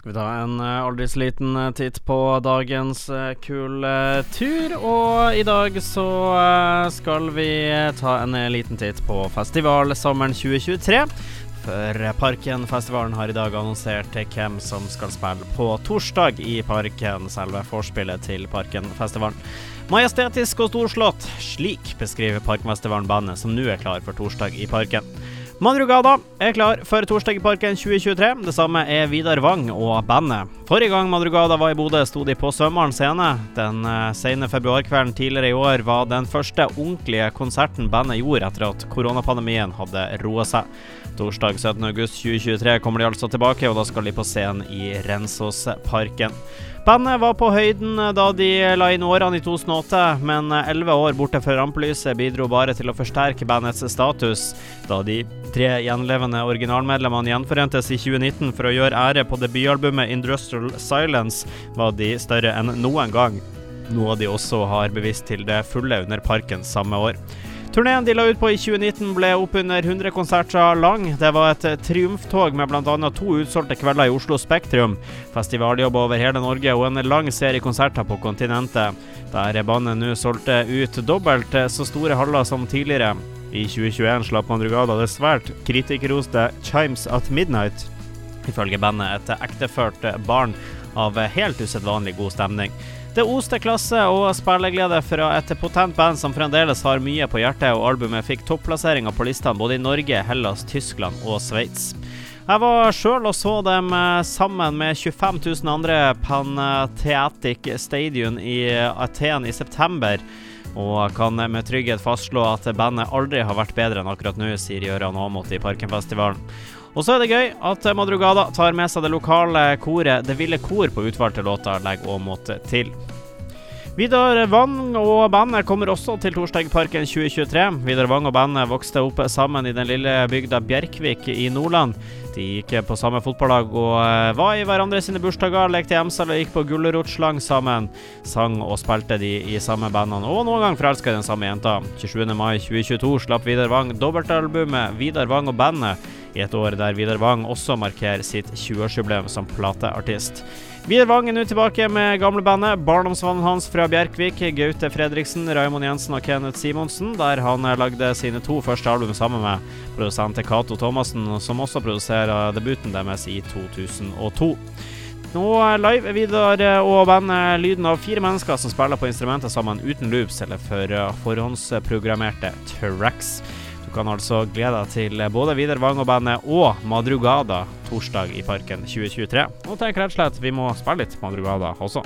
Skal vi ta en uh, aldri så liten uh, titt på dagens kultur. kule tur. Og i dag så skal vi ta en liten titt på festivalsommeren 2023. For Parkenfestivalen har i dag annonsert hvem som skal spille på torsdag i Parken, selve forspillet til Parkenfestivalen. Majestetisk og storslått, slik beskriver Parkfestivalen bandet som nå er klar for torsdag i Parken. Madrugada er klar for Torsdag i Parken 2023. Det samme er Vidar Wang og bandet. Forrige gang Madrugada var i Bodø, sto de på Sømmeren scene. Den uh, sene februarkvelden tidligere i år var den første ordentlige konserten bandet gjorde etter at koronapandemien hadde roa seg. Torsdag 17.8.2023 kommer de altså tilbake, og da skal de på scenen i Rensåsparken. Bandet var på høyden eh, da de la inn årene i 2008, men eh, elleve år borte fra rampelyset bidro bare til å forsterke bandets status, da de tre gjenlevende originalmedlemmene gjenforentes i 2019 for å gjøre ære på debutalbumet Industrial Silence, var de større enn noen gang. Noe de også har bevist til det fulle under Parken samme år. Turneen de la ut på i 2019 ble oppunder 100 konserter lang. Det var et triumftog med bl.a. to utsolgte kvelder i Oslo Spektrum, festivaljobb over hele Norge og en lang serie konserter på kontinentet, der bandet nå solgte ut dobbelt så store haller som tidligere. I 2021 slapp Madrugada det svært kritikerroste 'Chimes at Midnight', ifølge bandet et ekteført barn av helt usedvanlig god stemning. Det oste klasse og spilleglede fra et potent band som fremdeles har mye på hjertet, og albumet fikk topplasseringer på listene både i Norge, Hellas, Tyskland og Sveits. Jeg var sjøl og så dem eh, sammen med 25 000 andre Pantheatic Stadium i Aten i september. Og kan med trygghet fastslå at bandet aldri har vært bedre enn akkurat nå, sier Gøran Aamodt i Parkenfestivalen. Og så er det gøy at Madrugada tar med seg det lokale koret Det Ville Kor på utvalgte låter, legger Aamodt til. Vidar Wang og bandet kommer også til Torsdagparken 2023. Vidar Wang og bandet vokste opp sammen i den lille bygda Bjerkvik i Nordland. De gikk på samme fotballag og eh, var i hverandre sine bursdager, lekte gjemsel og gikk på gulrotslang sammen. Sang og spilte de i samme bandene, og noen gang forelska i den samme jenta. 27. mai 2022 slapp Vidar Wang dobbeltalbumet Vidar Wang og bandet i et år der Vidar Wang også markerer sitt 20-årsjubileum som plateartist. Vidar Wang er nå tilbake med gamlebandet Barndomsvennen hans fra Bjerkvik, Gaute Fredriksen, Raymond Jensen og Kenneth Simonsen, der han lagde sine to første album sammen med produsent Cato Thomassen, som også produserer debuten deres i 2002. Nå live Vidar og bandet lyden av fire mennesker som spiller på instrumentet sammen uten loops eller for forhåndsprogrammerte tracks. Kan altså glede deg til både Vidar Wang og bandet og Madrugada torsdag i Parken 2023. Og tenk rett og slett vi må spille litt Madrugada også.